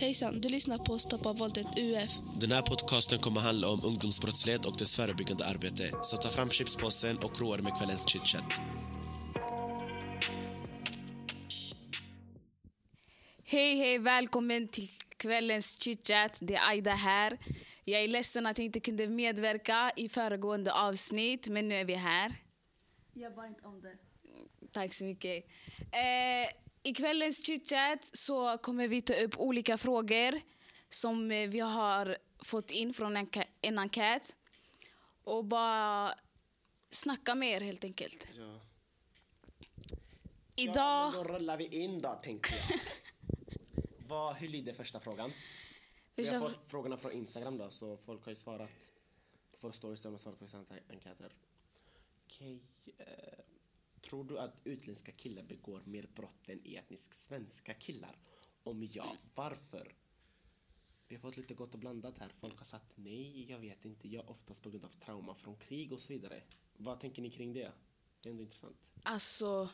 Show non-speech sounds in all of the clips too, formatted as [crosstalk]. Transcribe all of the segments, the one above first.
Hejsan, du lyssnar på Stoppa våldet UF. Den här podcasten kommer handla om ungdomsbrottslighet och dess förebyggande arbete. Så ta fram chipspåsen och roa dig med kvällens chitchat. Hej, hej, välkommen till kvällens chitchat. Det är Aida här. Jag är ledsen att jag inte kunde medverka i föregående avsnitt, men nu är vi här. Jag bara inte om det. Tack så mycket. Eh, I kvällens chitchat så kommer vi ta upp olika frågor som eh, vi har fått in från en, en enkät. Och bara snacka med er helt enkelt. Ja. Idag... då rullar vi in då, tänkte jag. [laughs] Vad, hur lyder första frågan? Vi har fått frågorna från Instagram då, så folk har ju svarat våra stories, de har svarat på vissa enkäter. Okej, eh, tror du att utländska killar begår mer brott än etnisk svenska killar? Om ja, varför? Vi har fått lite gott och blandat här. Folk har sagt nej, jag vet inte, Jag oftast på grund av trauma från krig och så vidare. Vad tänker ni kring det? Det är ändå intressant. Alltså...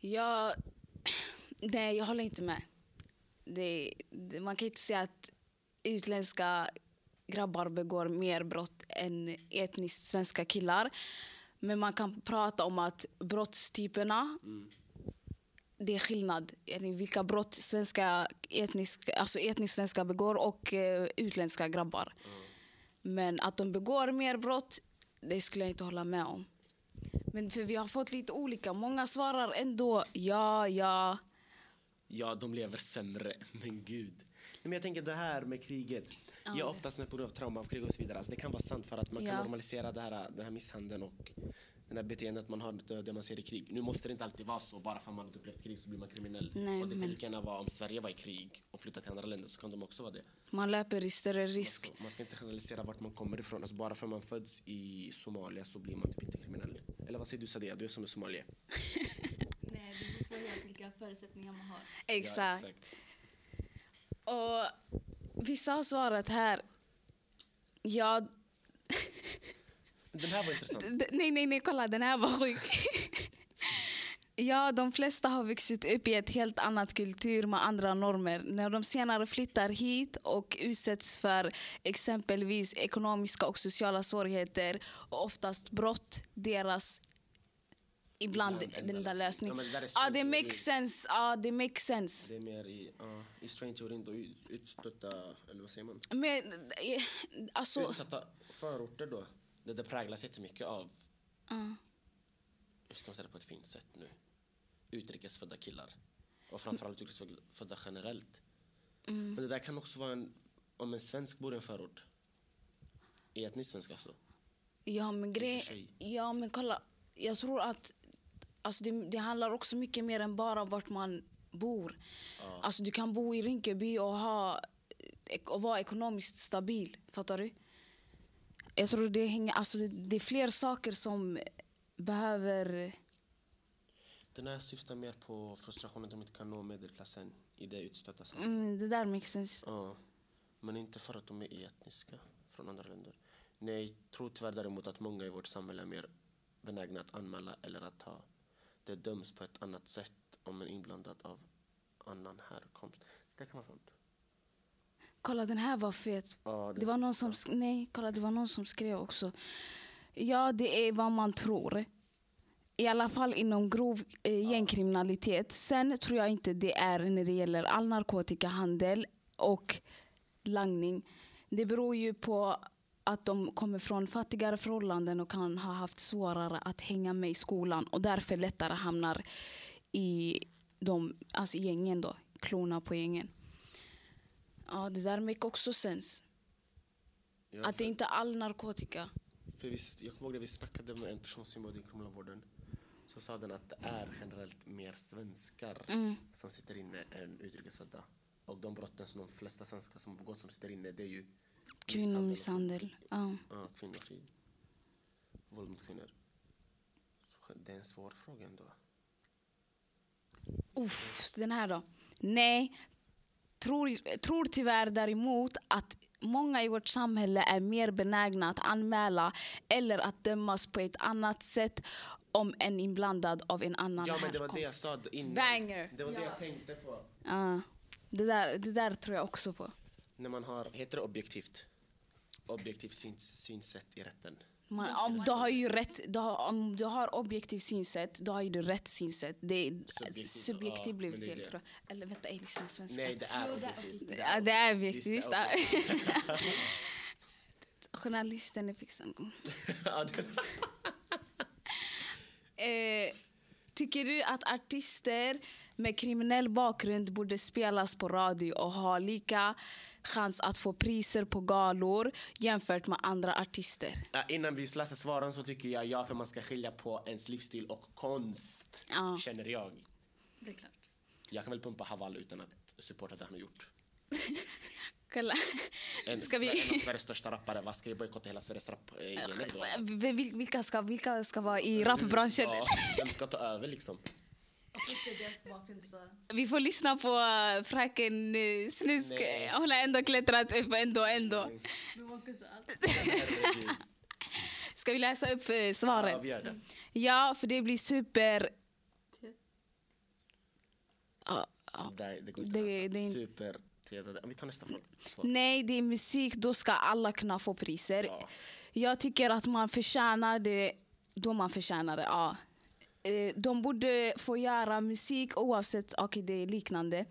Jag... [clears throat] Nej, jag håller inte med. Det, det, man kan inte säga att utländska grabbar begår mer brott än etniskt svenska killar. Men man kan prata om att brottstyperna det är skillnad. Vilka brott svenska etnisk, alltså etnisk svenska begår och eh, utländska grabbar. Men att de begår mer brott, det skulle jag inte hålla med om. Men för vi har fått lite olika. Många svarar ändå ja, ja. Ja, de lever sämre, [laughs] men gud. Men jag tänker det här med kriget. Ja, oftast med på grund av trauma av krig och så vidare. Alltså, det kan vara sant för att man kan Ja. normalisera det här, den här misshandeln och den här beteendet man har, det det man ser i krig. Nu måste det inte alltid vara så, bara för att man har upplevt krig så blir man kriminell. Nej, och det kan men- lika gärna vara om Sverige var i krig och flyttat till andra länder så kan de också vara det. Man löper i större risk. Alltså, man ska inte generalisera vart man kommer ifrån. Alltså, bara för att man föds i Somalia så blir man typ inte kriminell. Eller vad säger du Sadia? Du är som är somalier. [laughs] Nej, det beror på helt vilka förutsättningar man har. Exakt. Ja, exakt. Och vissa har svarat här. Ja, Den här var intressant. D- nej, nej, nej, kolla den här var sjuk. [laughs] ja, de flesta har vuxit upp i ett helt annat kultur med andra normer. När de senare flyttar hit och utsätts för exempelvis ekonomiska och sociala svårigheter och oftast brott, deras ibland enda den där lösning. lösningen. Ja, det där Ja, det makes sense. Ja, det makes sense. Det är mer i, ja, i strain-teorin då, ut- utstötta, eller vad säger man? Men eh, alltså... Utsatta förorter då, det, det präglas jättemycket av, ja. hur ska man säga det på ett fint sätt nu, utrikesfödda killar. Och framförallt utrikesfödda generellt. Mm. Men det där kan också vara en, om en svensk bor i en förort, etnisk svensk alltså. Ja men, I och för grej, sig. ja, men kolla. Jag tror att alltså det, det handlar också mycket mer än bara vart man bor. Alltså du kan bo i Rinkeby och, ha, och vara ekonomiskt stabil. Fattar du? Jag tror det, hänger, alltså det är fler saker som behöver... Den här syftar mer på frustrationen de inte kan nå medelklassen i det utstötta samhället. Mm, det där makes sense. Ja, men inte för att de är etniska från andra länder. Nej, tror tyvärr däremot att många i vårt samhälle är mer benägna att anmäla eller att ha det döms på ett annat sätt om en inblandad av annan härkomst. Det kan vara sant. Kolla den här var fet. Ja, Det var någon som, nej, kolla, det var någon som skrev också. Ja, det är vad man tror. I alla fall inom grov eh, gängkriminalitet. Sen tror jag inte det är när det gäller all narkotikahandel och langning. Det beror ju på att de kommer från fattigare förhållanden och kan ha haft svårare att hänga med i skolan och därför lättare hamnar i de, alltså gängen då, klorna på gängen. Ja, det där make också sens. Ja, Att det inte är all narkotika. För visst, jag kommer ihåg det, vi snackade med en person som jobbade i kriminalvården. Så sa den att det är generellt mer svenskar Mm. som sitter inne än utrikesfödda. Och de brotten som de flesta svenskar som begått som sitter inne, det är ju Kvinnomisshandel. Ja. Ja, kvinnofrid. Våld mot kvinnor. Det är en svår fråga ändå. Uff, den här då. Nej, tror, tror tyvärr däremot att många i vårt samhälle är mer benägna att anmäla eller att dömas på ett annat sätt om en inblandad av en annan Ja, men det var det jag sa innan. Banger. Det var det jag tänkte på. Ja. Det där, det där tror jag också på. När man har, heter det objektivt? Objektivt syns, synsätt i rätten. Man, om du har ju rätt, du har, om du har objektivt synsätt, då har ju du rätt synsätt. Det är Subjektivt, ja, blev är fel det. tror jag. Eller vänta, jag lyssnar svenska. Nej, det är Jo, det är objektivt. Ja, det är objektivt. Visst, [laughs] Journalisten är fixad. [laughs] Ja, [laughs] Eh, tycker du att artister med kriminell bakgrund borde spelas på radio och ha lika chans att få priser på galor jämfört med andra artister? Ja, Innan vi läser svaren så tycker jag ja, för man ska skilja på ens livsstil och konst. Ja. Känner jag. Det är klart. Jag kan väl pumpa Haval utan att supporta det han har gjort. [laughs] Kolla. En, Ska vi... en av Sveriges största rappare. Vad ska vi bojkotta hela Sveriges rap eh? Vil- Vilka ska, vilka ska vara i rapbranschen? Ja, vem ska ta över liksom? Vi får lyssna på uh, fröken uh, Snusk. Nej. Hon har ändå klättrat upp ändå, ändå. Ska vi läsa upp Ja, svaret? vi gör det. Ja, för det blir super... Ja, ja. Det, det går inte Det- att det Super. Vi tar nästa fråga. Nej, det är musik. Då ska alla kunna få priser. Ja. Jag tycker att man förtjänar det då man förtjänar det. Ja. Eh, De borde få göra musik oavsett, okej det är liknande.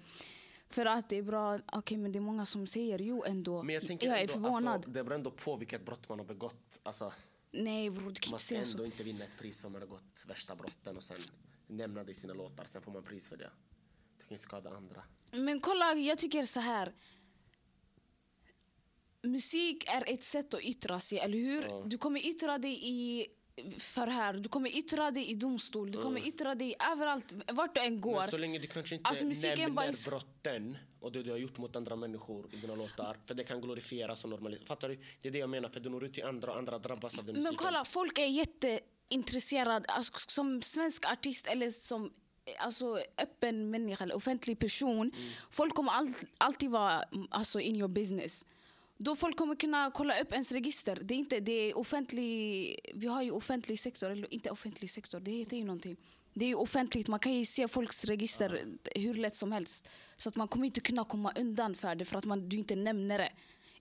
För att det är bra, okej men det är många som säger jo ändå. Men jag tänker jag är ändå, förvånad. Alltså, det beror ändå på vilket brott man har begått. Alltså, Nej bror, du kan man inte ska säga ändå så. inte vinna ett pris för man har gått värsta brotten och sen nämna det i sina låtar. Sen får man pris för det. Det kan skada andra. Men kolla, jag tycker så här. Musik är ett sätt att yttra sig, eller hur? Ja. Du kommer yttra dig i förhör, du kommer yttra dig i domstol, du kommer yttra dig överallt, vart du än går. Men så länge du kanske inte Alltså, nämner bara- brotten och det du har gjort mot andra människor i dina låtar. För det kan glorifieras och normaliseras. Fattar du? Det är det jag menar. För du når ut till andra och andra drabbas av den Men musiken. kolla, folk är jätteintresserade. Alltså, som svensk artist eller som alltså, öppen människa eller offentlig person. Mm. Folk kommer all, alltid vara mm, alltså, in your business. Då folk kommer kunna kolla upp ens register. Det är inte, det är offentlig, vi har ju offentlig sektor, eller inte offentlig sektor, det heter ju någonting. Det är ju offentligt, man kan ju se folks register hur lätt som helst. Så att man kommer inte kunna komma undan för det för att man, du inte nämner det.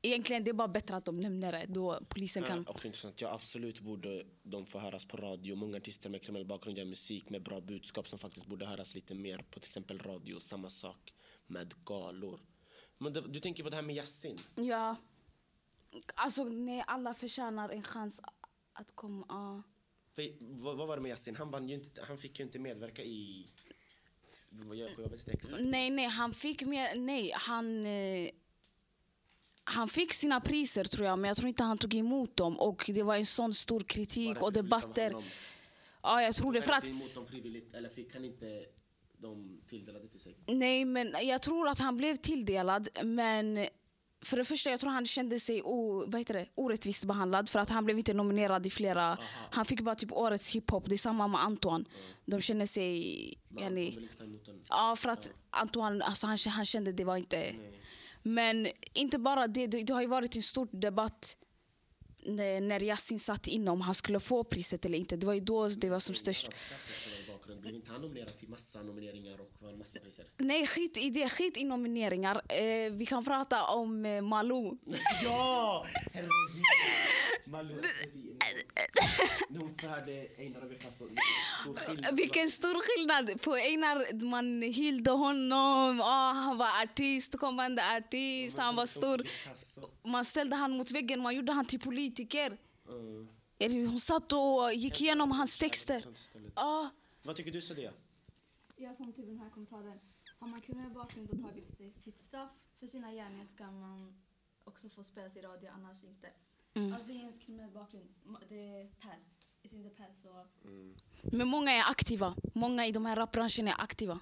Egentligen det är bara bättre att de nämner det, då polisen kan... Eh, ja, också intressant. Ja, absolut borde de få höras på radio. Många artister med kriminell bakgrund gör musik med bra budskap som faktiskt borde höras lite mer på till exempel radio. Samma sak med galor. Men det, du tänker på det här med Yasin. Ja. Alltså, nej, alla förtjänar en chans att komma... För, vad, vad var det med Yasin? Han, vann inte, han fick ju inte medverka i... Jag, vet inte exakt. Nej, nej, han fick med... Nej, han... Eh, han fick sina priser tror jag, men jag tror inte han tog emot dem. Och det var en sån stor kritik och debatter. Ja, jag tror det. För att, emot dem frivilligt, eller fick han inte de tilldelade till sig? nej, men jag tror att han blev tilldelad, men... För det första, jag tror han kände sig o, vad heter det, orättvist behandlad för att han blev inte nominerad i flera... Han fick bara typ årets hiphop. Det är samma med Antoine. De känner sig... Men yani-. Ja, för att Antoine, alltså han, han kände det var inte... Nej. Men inte bara det, det, det har ju varit en stor debatt när, när Yasin satt inne om han skulle få priset eller inte. Det var ju då det var som störst. Bakgrund. Blev inte han nominerad till massa nomineringar och vann massa priser? Nej, skit i det. Skit i nomineringar. Eh, vi kan prata om eh, Malou. [laughs] Ja! Herregud! Malou När hon förhörde Einar och skillnad. Vilken stor skillnad på Einar. Man hyllade honom. Ah, han var artist, kommande artist. Han var stor. Man ställde han mot väggen. Man gjorde han till politiker. Mm. Hon satt och gick igenom hans texter. Sånt istället. Vad tycker du Sadia? Jag som typ den här kommentaren. Har man kriminell bakgrund och tagit sig sitt straff för sina gärningar ska man också få spelas i radio, annars inte. Mm. Alltså det är ens kriminell bakgrund. Det är past. It's in the past. Så Men många är aktiva. Många i de här rapbranschen är aktiva.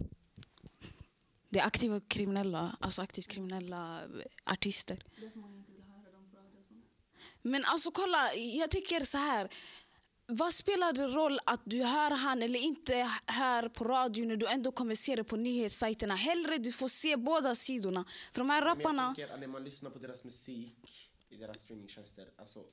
Det är aktiva kriminella, alltså aktivt kriminella eh, artister. därför man inte vill höra dem på radio och sånt. Men alltså kolla, jag tycker så här. Vad spelar det roll att du hör han eller inte hör på radio när du ändå kommer se det på nyhetssajterna? Hellre du får se båda sidorna. För de här Men rapparna... att när man lyssnar på deras musik i deras streamingtjänster, alltså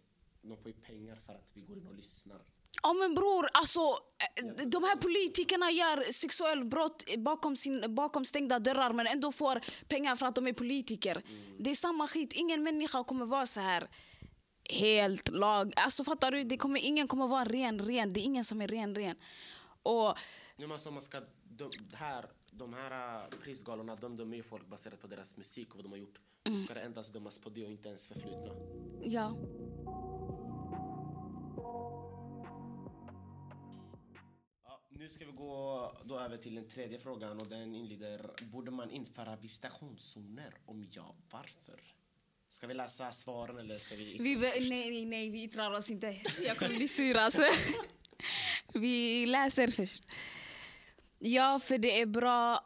de får ju pengar för att vi går in och lyssnar. Ja men bror, alltså eh, de här politikerna gör sexuellt brott bakom, sin, bakom stängda dörrar men ändå får pengar för att de är politiker. Det är samma skit, ingen människa kommer vara så här helt lag. Alltså fattar du? Det kommer, ingen kommer vara ren, ren. Det är ingen som är ren, ren. Och Nu, men alltså, man ska, de, här, de här äh, prisgalorna de dömer ju folk baserat på deras musik och vad de har gjort. Mm. Då ska det endast dömas på det och inte ens förflutna. ja, Ja, nu ska vi gå då över till den tredje frågan och den inleder Borde man införa visitationszoner? Om ja, varför? Ska vi läsa svaren eller ska vi... vi, nej, nej, nej, vi yttrar oss inte. Jag kommer bli sur alltså. [laughs] Vi läser först. Ja, för det är bra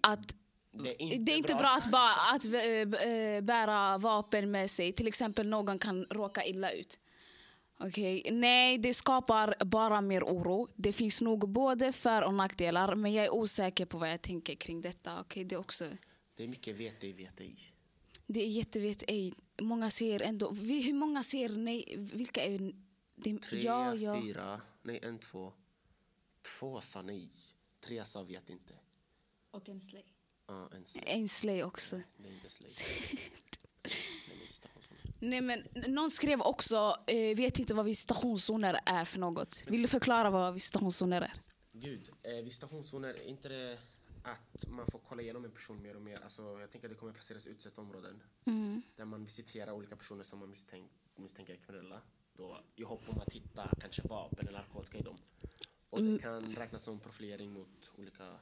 att Det är inte, Det är inte bra, att, bara, att eh, bära vapen med sig. Till exempel någon kan råka illa ut. Okej, Nej, det skapar bara mer oro. Det finns nog både för och nackdelar, men jag är osäker på vad jag tänker kring detta. Okej, det, är också, Det är mycket vete i vete i. det är jättevet ej. Många säger ändå... Vi, hur många säger nej? Vilka är... Det, Tre, ja, ja. fyra, nej en, två. Två sa nej. Tre sa vet inte. Och en slay. Ja, en slay. En slay också. Det är inte slay. Nej, men någon skrev också, eh, vet inte vad visitationszoner är för något. Vill du förklara vad visitationszoner är? Gud, eh, visitationszoner, är inte det att man får kolla igenom en person mer och mer? Alltså, jag tänker att det kommer placeras utsatta områden Mm. där man visiterar olika personer som man misstänk, misstänker är kriminella. Då, I hopp om att hitta kanske vapen eller narkotika i dem. Och Mm. det kan räknas som profilering mot olika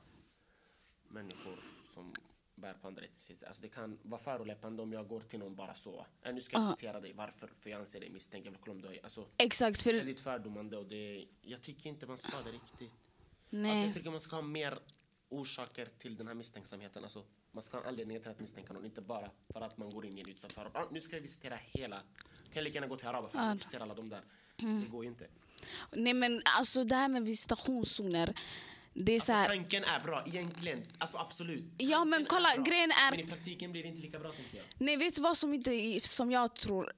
människor som bär på andra etniciteter. Alltså det kan vara förolämpande om jag går till någon bara så. Äh, nu ska jag Ja. visitera dig, varför? För jag anser dig misstänkt, jag vill kolla om du har... Alltså, Exakt, för... väldigt fördomande och det, jag tycker inte man ska det riktigt. Alltså Nej. jag tycker man ska ha mer orsaker till den här misstänksamheten. Alltså, man ska ha en anledning till att misstänka någon, inte bara för att man går in i en utsatt förort. Ah, nu ska jag visitera hela. Kan jag lika gärna gå till Arabafältet och visitera alla de där. Mm. Det går ju inte. Nej men alltså det här med visitationszoner. Det är så här, Tanken är bra, egentligen. Alltså absolut. Ja, men Tanken kolla, bra. grejen är- Men i praktiken blir det inte lika bra tänker jag. Nej vet du vad som inte som jag tror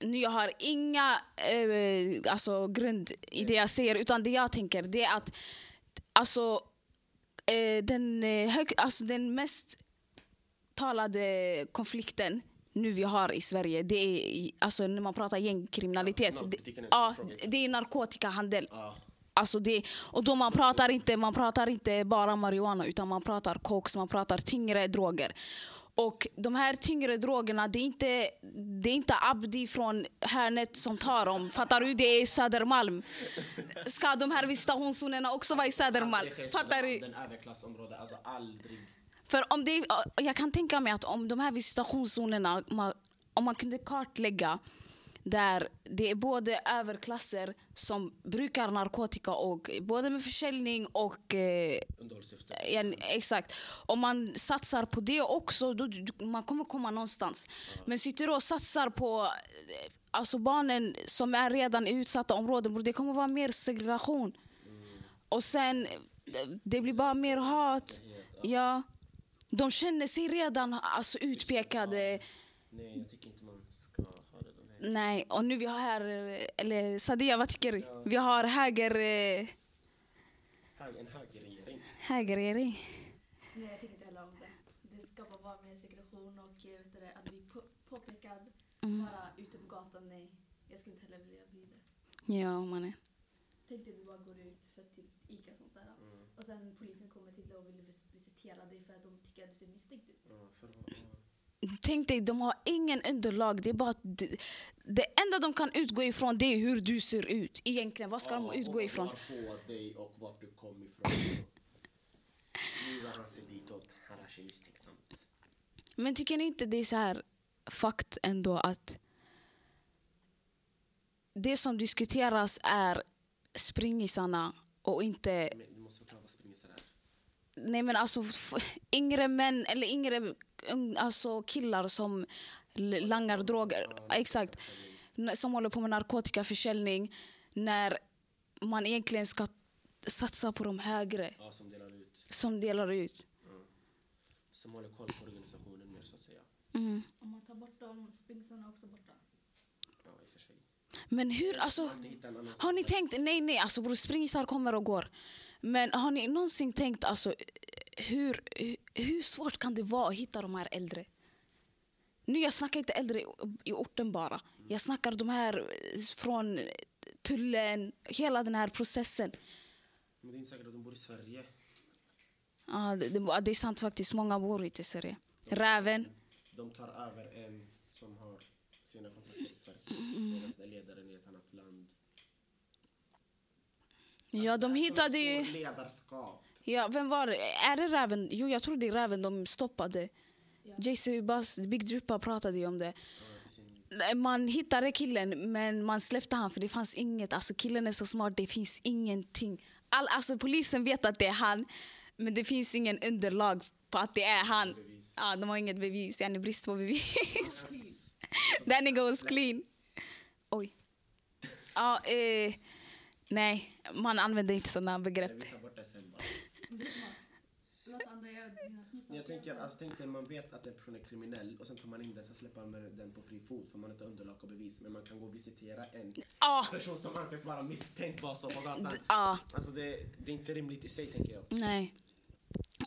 nu jag har inga eh, alltså, grund i det jag säger utan det jag tänker det är att alltså, eh, den, eh, hög, alltså den mest talade konflikten nu vi har i Sverige det är alltså, när man pratar gängkriminalitet. Ja, det, ja, det är narkotikahandel. Ja. Alltså det, och då man pratar, inte, man pratar inte bara marijuana utan man pratar koks, man pratar tyngre droger. Och de här tyngre drogerna, det är inte, det är inte Abdi från Hörnet som tar dem. Fattar du? Det är Södermalm. Ska de här visitationszonerna också vara i Södermalm? Fattar du? Den alltså aldrig. För om det, jag kan tänka mig att om de här visitationszonerna, om man kunde kartlägga där det är både överklasser som brukar narkotika och både med försäljning och eh. Ja, exakt. Om man satsar på det också, då man kommer komma någonstans. Men sitter du och satsar på eh, alltså barnen som är redan i utsatta områden, det kommer vara mer segregation. Och sen, eh, det blir bara mer hat. Ja. De känner sig redan alltså, utpekade. Nej, jag tycker inte man ska ha det. Den här. Nej, och nu vi har här, eller Sadia, vad tycker du? Vi har höger, eh, Hög- En högerregering. högerregering. Nej, jag tycker inte heller om det. Det skapar bara mer segregation och eh, vet du, att bli på, påpekad bara ute på gatan. Nej, jag skulle inte heller vilja bli det. Ja, mannen. Tänk dig att du bara går ut för typ Ica och sånt där. Och sen polisen kommer till dig och vill vis- visitera dig för att de tycker att du ser misstänkt ut. Ja, för, ja. Tänk dig, de har ingen underlag. Det, är bara det, det enda de kan utgå ifrån det är hur du ser ut. Egentligen, vad ska Ja, de utgå ifrån? på dig och vart du kom ifrån. nu rör han sig ditåt. Han rör sig misstänksamt. Men tycker ni inte det är så här fakt ändå att det som diskuteras är springisarna och inte Men du måste förklara vad. Nej men alltså yngre män eller yngre alltså killar som langar droger. Exakt. Som håller på med narkotikaförsäljning. När man egentligen ska satsa på de högre Ja, som delar ut. som delar ut. Som håller koll på organisationen mer så att säga. Mm. Om man tar bort dem, spinsen är också borta. Ja, i och för sig. Men hur, alltså, har ni tänkt, nej nej, alltså bror springisar kommer och går. Men har ni någonsin tänkt, alltså, hur, hur svårt kan det vara att hitta de här äldre? Nu jag snackar inte äldre i- orten bara. Jag snackar de här från tullen, hela den här processen. Men det är inte säkert att de bor i Sverige. Ja, det, det, är sant faktiskt, många bor inte i Sverige. Räven. De tar över en som har sina kontakter i Sverige. Mm. Medan ledaren i ett annat land. Ja, de hittade ju... Ledarskap. Ja, vem var det? Är det Räven? Jo, jag tror det är Räven de stoppade. JC Bass, Big Drippa pratade ju om det. Ja, Man hittade killen, men man släppte han för det fanns inget. Alltså killen är så smart, det finns ingenting. All, alltså polisen vet att det är han, men det finns ingen underlag på att det är han. Bevis. Ja, de har inget bevis. Jag är brist på bevis. [laughs] Nigga was clean. Oj. Ja, eh, nej, man använder inte sådana begrepp. Vi tar bort det sen. Låt andra göra dina små saker. Jag tänker, alltså, tänk dig, man vet att en person är kriminell och sen tar man in den, sen släpper man den på fri fot för man har inte underlag och bevis. Men man kan gå och visitera en Ja, person som anses vara misstänkt bara så på gatan. ja. Alltså det, det är inte rimligt i sig tänker jag. Nej.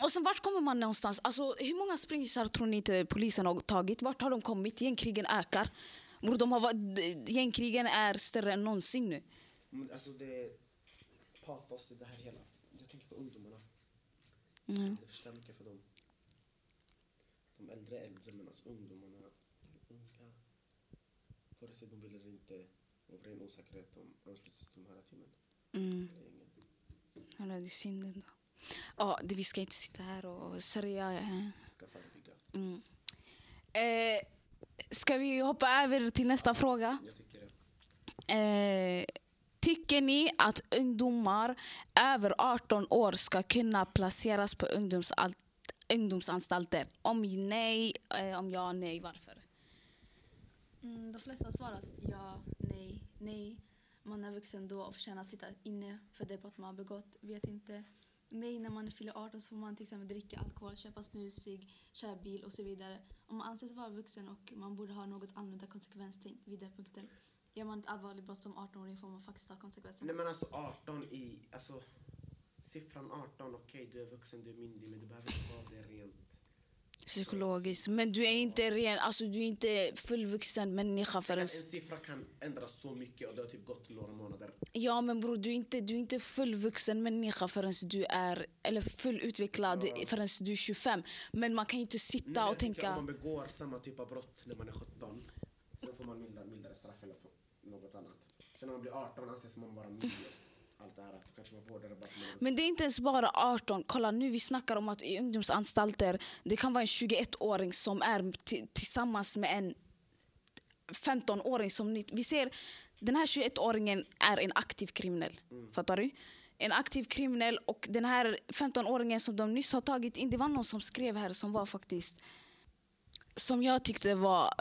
Och sen vart kommer man någonstans? Alltså, hur många springisar tror ni inte polisen har tagit? Vart har de kommit? Gängkrigen ökar. Bror, De har, varit- gängkrigen är större än någonsin nu. Alltså det patos i det här hela. Jag tänker på ungdomarna. Mm. Det förstör mycket för dem. De äldre är äldre men alltså ungdomarna är unga. Vare sig de vill eller inte. Av ren osäkerhet de ansluter sig till de här timmen. Mm. Det. Ja, det är synd ändå. Ja, det, vi ska inte sitta här och sörja. eh. Ska förebygga. Mm. Eh, ska vi hoppa över till nästa fråga? Jag tycker det. Eh, tycker ni att ungdomar över 18 år ska kunna placeras på ungdomsanstalter? Om nej, eh, om ja, nej, varför? Mm, de flesta har svarat ja, nej, nej. Man är vuxen då och förtjänar att sitta inne för det brott man har begått. Vet inte. Nej, när man fyller 18 så får man till exempel dricka alkohol, köpa snus, cigg, köra bil och så vidare. Om man anses vara vuxen och man borde ha något annorlunda konsekvenstänk vid den punkten. Gör man ett allvarligt brott som 18-åring får man faktiskt ta konsekvenserna. Nej men alltså 18 i, alltså siffran 18, okej du är vuxen, du är myndig men du behöver inte vara det rent. Psykologiskt. Men du är inte ren, alltså du är inte fullvuxen människa En förrän... siffra kan ändras så mycket och det har typ gått några månader. Ja men bror, du är inte, du är inte fullvuxen människa förrän du är, eller fullutvecklad Ja. förrän du är 25. Men man kan ju inte sitta Nej, och tänka... Om man begår samma typ av brott när man är 17, sen får man mildare, mildare straff eller något annat. Sen när man blir 18 anses man vara myndig allt det här. Att kanske man får hårdare bara Men det är inte ens bara 18. Kolla nu vi snackar om att i ungdomsanstalter det kan vara en 21-åring som är ti- tillsammans med en 15-åring som Vi ser den här 21-åringen är en aktiv kriminell. Fattar du? En aktiv kriminell och den här 15-åringen som de nyss har tagit in, det var någon som skrev här som var faktiskt som jag tyckte var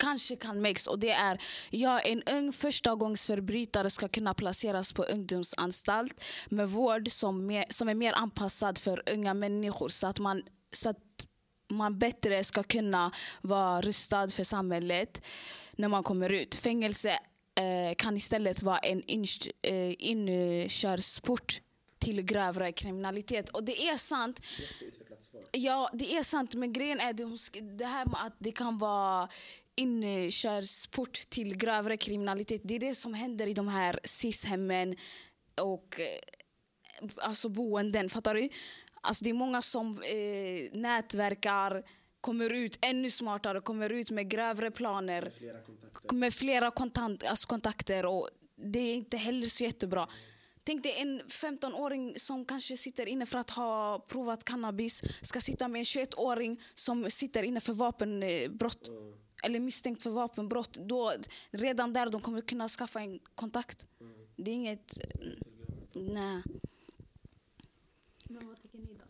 kanske kan mix och det är ja, en ung förstagångsförbrytare ska kunna placeras på ungdomsanstalt med vård som, mer, som är mer anpassad för unga människor så att man, så att man bättre ska kunna vara rustad för samhället när man kommer ut. Fängelse eh, kan istället vara en eh, inkörsport till grövre kriminalitet. Och det är sant. Ja, det är sant. Men grejen är det, det här med att det kan vara inkörsport till grövre kriminalitet. Det är det som händer i de här SIS-hemmen och eh, alltså boenden. Fattar du? Alltså det är många som eh, nätverkar, kommer ut ännu smartare, kommer ut med grövre planer Med flera kontakter. med flera kontant, alltså kontakter och det är inte heller så jättebra. Tänk dig en 15-åring som kanske sitter inne för att ha provat cannabis ska sitta med en 21-åring som sitter inne för vapenbrott Mm. Eller misstänkt för vapenbrott. Då, redan där de kommer kunna skaffa en kontakt. Det är inget... Nej. Men vad tycker ni då?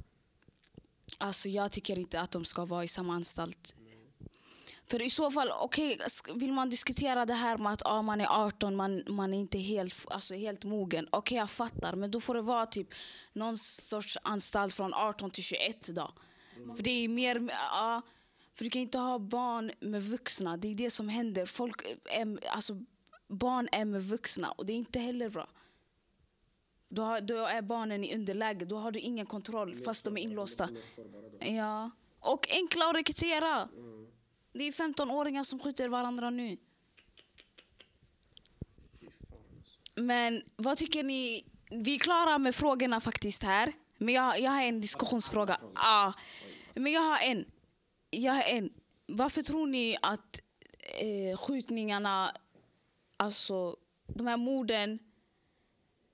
Alltså jag tycker inte att de ska vara i samma anstalt. För i så fall, okej, sk- vill man diskutera det här med att ah, man är 18, man, man är inte helt, alltså, helt mogen. Okej, jag fattar. Men då får det vara typ någon sorts anstalt från 18 till 21 då. För det är mer, ja, för du kan inte ha barn med vuxna. Det är det som händer. Folk är, alltså, barn är med vuxna och det är inte heller bra. Då, har, då är barnen i underläge, då har du ingen kontroll fast de är inlåsta. Ja. Och enkla att rekrytera. Det är 15-åringar som skjuter varandra nu. Men vad tycker ni? Vi är klara med frågorna faktiskt här. Men jag, jag har en diskussionsfråga. Ja. Men jag har en. Jag har en. Varför tror ni att eh, skjutningarna, alltså de här morden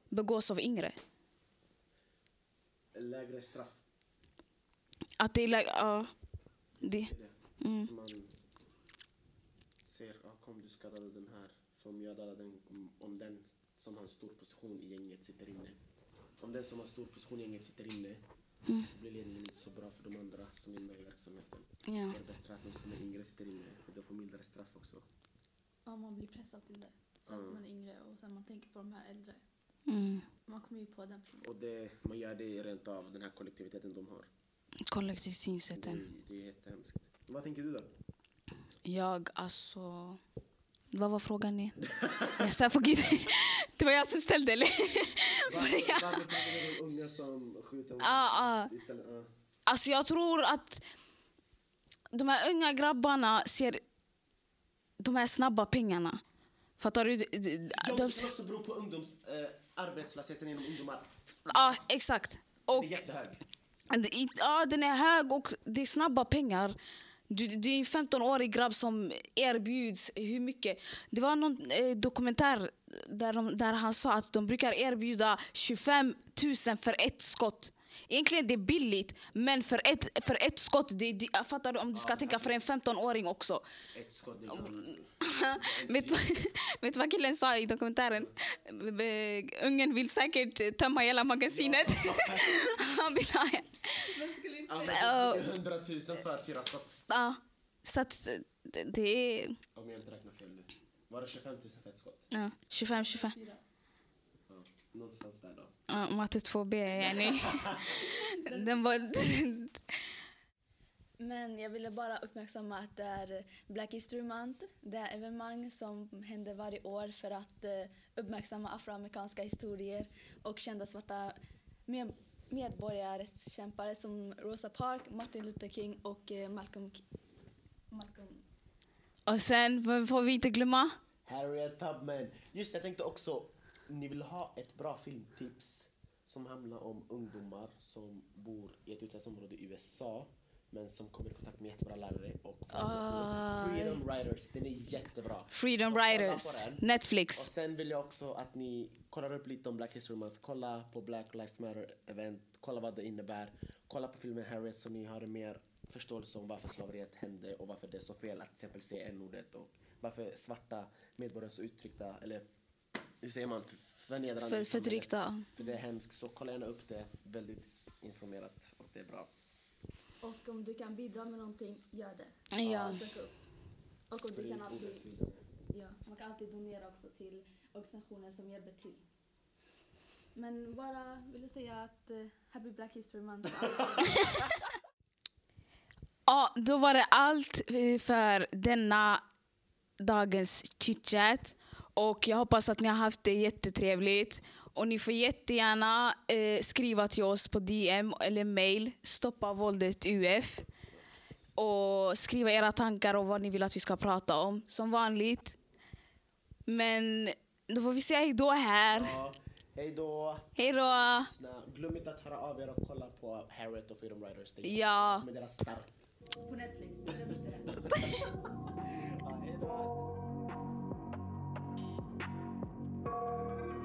begås av yngre? Lägre straff. Att det är... lä- Ja. det, är. Mm. Man ser, ja, kom du skadade den här som jag dödade den, om- den som har en stor position i gänget sitter inne. Om den som har stor position i gänget sitter inne, Mm. då blir ledningen inte så bra för de andra som är med i verksamheten. ja. Det är bättre att de som är yngre sitter inne, för de får mildare straff också. Ja, man blir pressad till det. För att Mm. man är yngre och sen man tänker på de här äldre. Mm. Man kommer ju på den. Och det, man gör det rent av den här kollektiviteten de har. Kollektivt Det, synsätten. det är jättehemskt. Vad tänker du då? Jag, alltså... Vad var frågan igen? [laughs] jag sa gud. [laughs] Det var jag som ställde, eller? Jag? Varför tänker du de unga som skjuter Ah, ah. istället? Ah. Alltså jag tror att de här unga grabbarna ser de här snabba pengarna. Fattar du? De, de, Ja, de, det kan också bero på ungdoms, eh, arbetslösheten inom ungdomar. ja, exakt. Och, Den är jättehög. ja, den är hög och det är snabba pengar. Du, du är en 15-årig grabb som erbjuds hur mycket. Det var någon eh, dokumentär där, de, där han sa att de brukar erbjuda 25 000 för ett skott. Egentligen det är billigt, men för ett, för ett skott, det, det, jag fattar du om du ska tänka för en 15-åring också. Ett skott, det kan... [laughs] vet, du vad- [laughs] vet du vad killen sa i dokumentären? Ungen vill säkert tömma hela magasinet. [laughs] Han vill ha... Ja, Ja. det är 100 000 för fyra skott. Ja, så att det, är Om jag inte räknar fel nu. Var det 25 000 för ett skott? ja, 25-25. Ja, någonstans där då. Ja, matte 2B, yani. Den var... Men jag ville bara uppmärksamma att det är Black History Month. Det är evenemang som händer varje år för att eh, uppmärksamma afroamerikanska historier och kända svarta med medborgarrättskämpare som Rosa Parks, Martin Luther King och eh, Malcolm, K- Malcolm Och sen vad får vi inte glömma? Harriet Tubman. Just det, jag tänkte också, ni vill ha ett bra filmtips som handlar om ungdomar som bor i ett utsatt område i USA men som kommer i kontakt med jättebra lärare och Ah. Freedom Riders, den är jättebra. Freedom Så Riders, den. Och Netflix. sen vill jag också att ni kollar upp lite om Black History Month. Kolla på Black Lives Matter event, kolla vad det innebär. Kolla på filmen Harriet så ni har en mer förståelse om varför slaveriet hände och varför det är så fel att till exempel se n-ordet och varför svarta medborgare är så uttryckta, eller hur säger man, förnedrande För, förtryckta. För det är hemskt, så kolla gärna upp det. Väldigt informerat och det är bra. Och om du kan bidra med någonting, gör det. Ja. Sök upp. Och om du kan alltid, ja, man kan alltid donera också till organisationer som hjälper till. Men bara vill säga att eh, Happy Black History Month. [laughs] Ja, då var det allt eh, för denna dagens chitchat. Och jag hoppas att ni har haft det jättetrevligt. Och ni får jättegärna eh, skriva till oss på DM eller mail, stoppa våldet UF. Och skriva era tankar och vad ni vill att vi ska prata om, som vanligt. Men då får vi säga hej då här. Ja, hej då! Hej då! Lyssna. Glöm inte att höra av er och kolla på Harriet och Freedom Riders. Ja. med deras starkt. På Netflix. [laughs] Inte det. thank you